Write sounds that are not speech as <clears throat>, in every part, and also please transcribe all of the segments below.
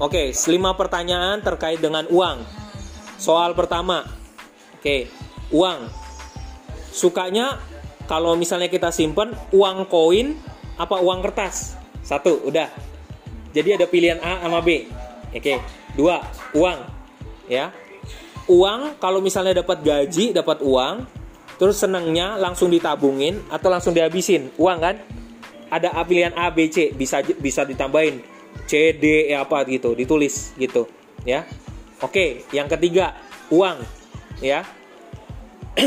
Oke, lima pertanyaan terkait dengan uang. Soal pertama, oke, uang. Sukanya kalau misalnya kita simpen uang koin apa uang kertas? Satu, udah. Jadi ada pilihan A sama B. Oke, dua, uang. Ya, uang kalau misalnya dapat gaji, dapat uang, terus senangnya langsung ditabungin atau langsung dihabisin, uang kan? Ada pilihan A, B, C, bisa bisa ditambahin. C D E apa gitu. Ditulis gitu ya. Oke yang ketiga uang ya. <clears throat>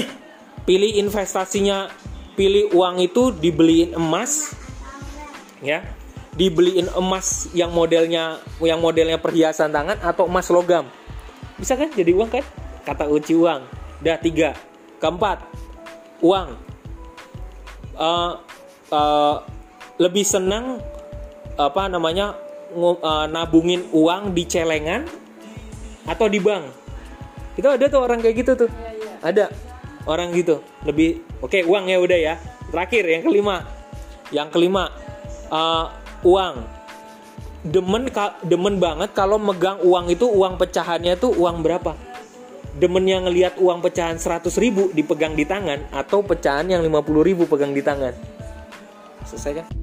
Pilih investasinya. Pilih uang itu dibeliin emas ya. Dibeliin emas yang modelnya yang modelnya perhiasan tangan atau emas logam. Bisa kan jadi uang kan? Kata uci uang. Dah tiga. Keempat uang. Uh, uh, lebih senang apa namanya uh, nabungin uang di celengan atau di bank. Itu ada tuh orang kayak gitu tuh. Ya, ya. ada orang gitu. Lebih oke okay, uang ya udah ya. Terakhir yang kelima. Yang kelima uh, uang. Demen demen banget kalau megang uang itu uang pecahannya tuh uang berapa demen yang ngelihat uang pecahan 100 ribu dipegang di tangan atau pecahan yang 50 ribu pegang di tangan. Selesai kan